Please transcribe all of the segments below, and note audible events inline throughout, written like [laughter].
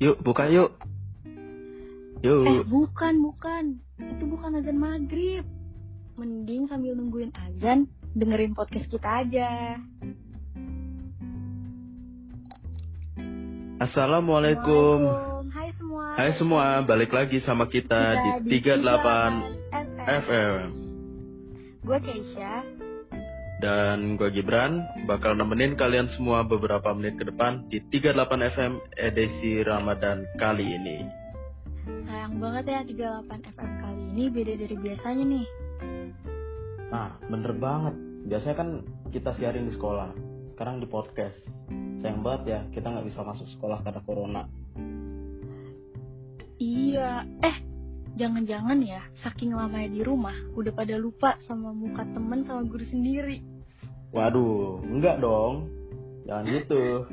Yuk, buka yuk. Yuk. Eh, bukan, bukan. Itu bukan azan maghrib. Mending sambil nungguin azan, dengerin podcast kita aja. Assalamualaikum. Hai semua. Hai semua, balik lagi sama kita, di 38 FM. Gue Keisha. Dan gue Gibran bakal nemenin kalian semua beberapa menit ke depan di 38 FM edisi Ramadan kali ini. Sayang banget ya 38 FM kali ini beda dari biasanya nih. Nah, bener banget. Biasanya kan kita siarin di sekolah. Sekarang di podcast. Sayang banget ya, kita nggak bisa masuk sekolah karena corona. Iya. Eh, jangan-jangan ya, saking lamanya di rumah, udah pada lupa sama muka temen sama guru sendiri. Waduh, enggak dong. Jangan gitu.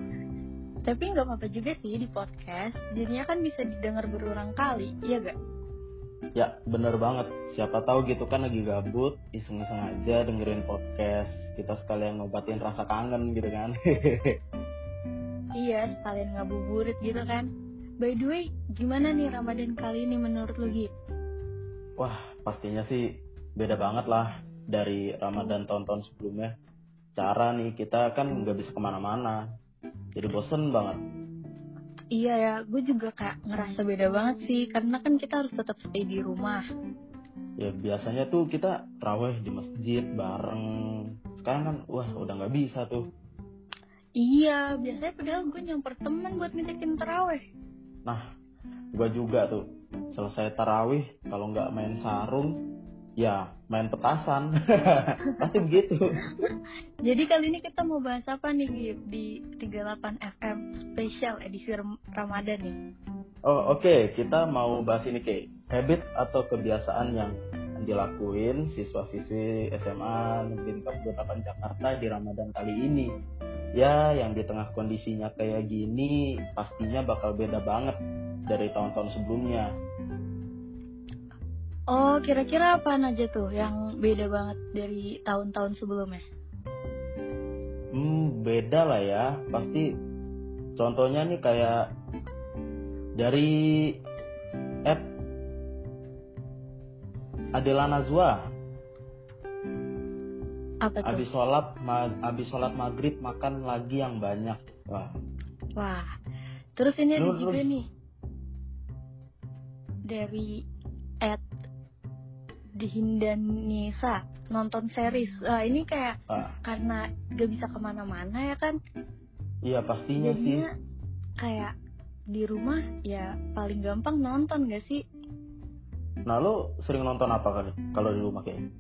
Tapi nggak apa-apa juga sih di podcast. Jadinya kan bisa didengar berulang kali, iya gak? Ya, bener banget. Siapa tahu gitu kan lagi gabut, iseng-iseng aja dengerin podcast. Kita sekalian ngobatin rasa kangen gitu kan. [laughs] Iya, sekalian ngabuburit gitu kan. By the way, gimana nih Ramadan kali ini menurut lu Gip? Wah, pastinya sih beda banget lah dari Ramadan tahun-tahun sebelumnya. Cara nih, kita kan nggak bisa ke mana-mana. Jadi bosen banget. Iya ya, gue juga kayak ngerasa beda banget sih, karena kan kita harus tetap stay di rumah. Ya biasanya tuh kita terawih di masjid bareng. Sekarang kan, wah udah nggak bisa tuh. Iya, biasanya padahal gue nyamper temen buat nitipin terawih. Nah, gua juga tuh selesai tarawih kalau nggak main sarung, ya main petasan. [laughs] Pasti begitu. Jadi kali ini kita mau bahas apa nih Gip di 38 FM spesial edisi Ram- Ramadan nih? Oh oke, kita mau bahas ini ke habit atau kebiasaan yang dilakuin siswa-siswi SMA Negeri 48 Jakarta di Ramadan kali ini. Ya, yang di tengah kondisinya kayak gini pastinya bakal beda banget dari tahun-tahun sebelumnya. Oh, kira-kira apa aja tuh yang beda banget dari tahun-tahun sebelumnya? Hmm, beda lah ya. Pasti contohnya nih kayak dari app Adela Nazwa Apa tuh? Abis sholat, ma- abis sholat maghrib makan lagi yang banyak. Wah, Wah, terus ini ada juga nih dari at Dihindanisa nonton series. Wah, ini kayak ah, karena gak bisa ke mana-mana ya kan, iya pastinya sih. jadinya kayak di rumah ya paling gampang nonton gak sih? Nah lo sering nonton apa kali kalau di rumah kayaknya?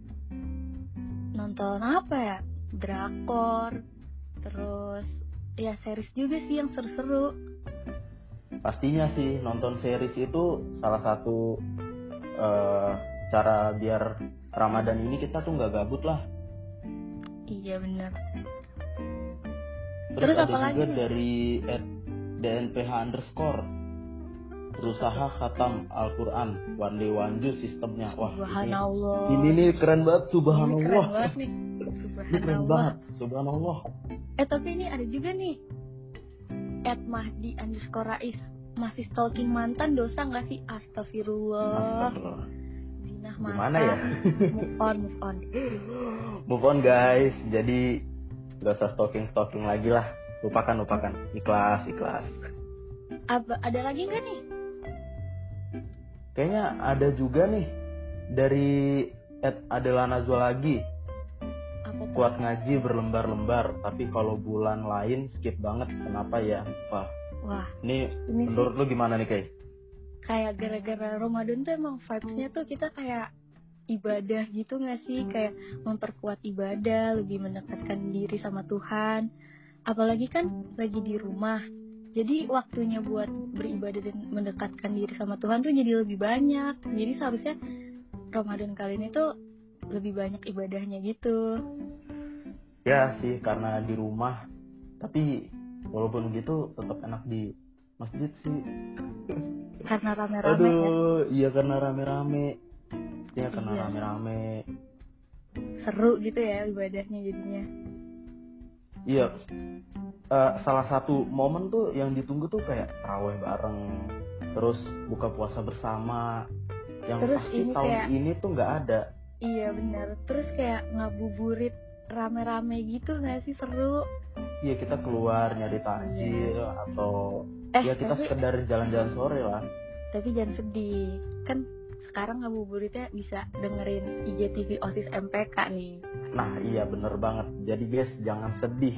Nonton apa ya? Drakor, terus ya series juga sih yang seru-seru. Pastinya sih nonton series itu salah satu eh, cara biar Ramadan ini kita tuh nggak gabut lah. Iya bener. Terus, Terus ada apa juga lagi dari DNPH underscore berusaha khatam Al-Quran one day one juice sistemnya wah ini, Subhanallah. ini nih keren banget Ini subhanallah keren banget nih. Ini keren Subhanallah. banget subhanallah Eh tapi ini ada juga nih. At Mahdi underscore Rais. Masih stalking mantan dosa nggak sih? Astagfirullah. Astagfirullah. Gimana ya? Move on, move on. [gasps] move on guys. Jadi gak usah stalking stalking lagi lah. Lupakan lupakan. Ikhlas ikhlas. Apa, ada lagi nggak nih? kayaknya ada juga nih dari Ed Adela Nazwa lagi Apa tuh? kuat ngaji berlembar-lembar tapi kalau bulan lain skip banget. Kenapa ya? Wah. Wah, ini ini sih. menurut lu gimana nih Kay? Kayak gara-gara Ramadan tuh emang vibes-nya tuh kita kayak ibadah gitu nggak sih? Kayak memperkuat ibadah, lebih mendekatkan diri sama Tuhan. Apalagi kan lagi di rumah. Jadi waktunya buat beribadah dan mendekatkan diri sama Tuhan tuh jadi lebih banyak. Jadi seharusnya Ramadan kali ini tuh lebih banyak ibadahnya gitu. ya sih karena di rumah tapi walaupun gitu tetap enak di masjid sih Karena rame-rame ya. aduh iya karena rame-rame ya karena Iya. rame-rame seru gitu ya ibadahnya jadinya. iya uh, salah satu momen tuh yang ditunggu tuh kayak terawih bareng terus buka puasa bersama yang Terus pasti ini tahun kayak- ini tuh nggak ada Iya bener. Terus kayak ngabuburit rame-rame gitu nggak sih seru? Iya kita keluar nyari takjil atau Eh ya kita tapi sekedar jalan-jalan sore lah. tapi jangan sedih. Kan sekarang ngabuburitnya bisa dengerin IGTV OSIS MPK nih. Nah iya bener banget. Jadi guys jangan sedih.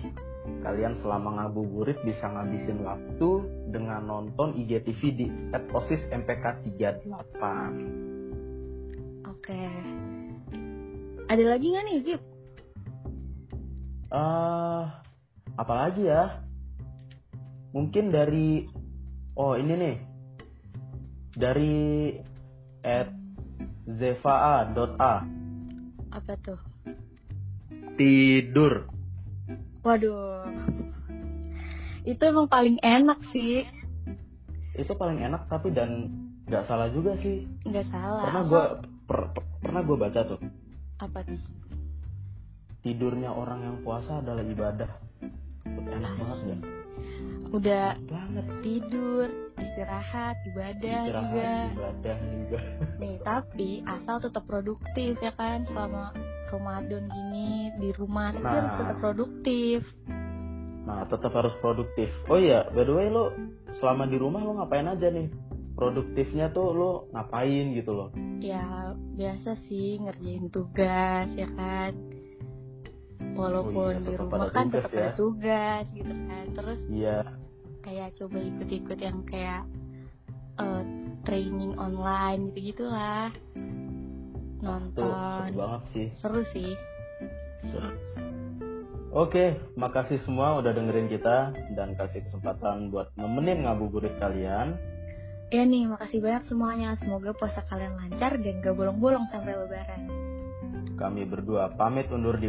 Kalian selama ngabuburit bisa ngabisin waktu dengan nonton IGTV di @osis MPK 38. Oke. Ada lagi nggak nih, Gip? Eh apalagi ya? Mungkin dari oh ini nih dari at zeva.a Apa tuh? tidur Waduh. Itu emang paling enak sih. itu paling enak tapi dan nggak salah juga sih Nggak salah. pernah gue pernah gue baca tuh Apa tuh? tidurnya orang yang puasa adalah ibadah enak banget ya Udah banget tidur, istirahat, ibadah juga. istirahat ibadah juga [laughs] Nih, tapi asal tetap produktif ya kan selama Ramadan gini di rumah Nah. harus tetap produktif. nah tetap harus produktif oh iya by the way lo selama di rumah lo ngapain aja nih produktifnya tuh lo ngapain gitu loh Ya biasa sih ngerjain tugas ya kan. Oh iya, Walaupun di rumah ada kan tugas tetap ya. ada tugas gitu kan. Terus iya kayak coba ikut-ikut yang kayak eh, training online gitu gitulah. tuh Nonton. seru banget sih Seru sih. Seru. Oke, makasih semua udah dengerin kita dan kasih kesempatan buat nemenin ngabuburit kalian. Ya nih, makasih banyak semuanya. Semoga puasa kalian lancar dan gak bolong-bolong sampai lebaran. Kami berdua pamit undur diri.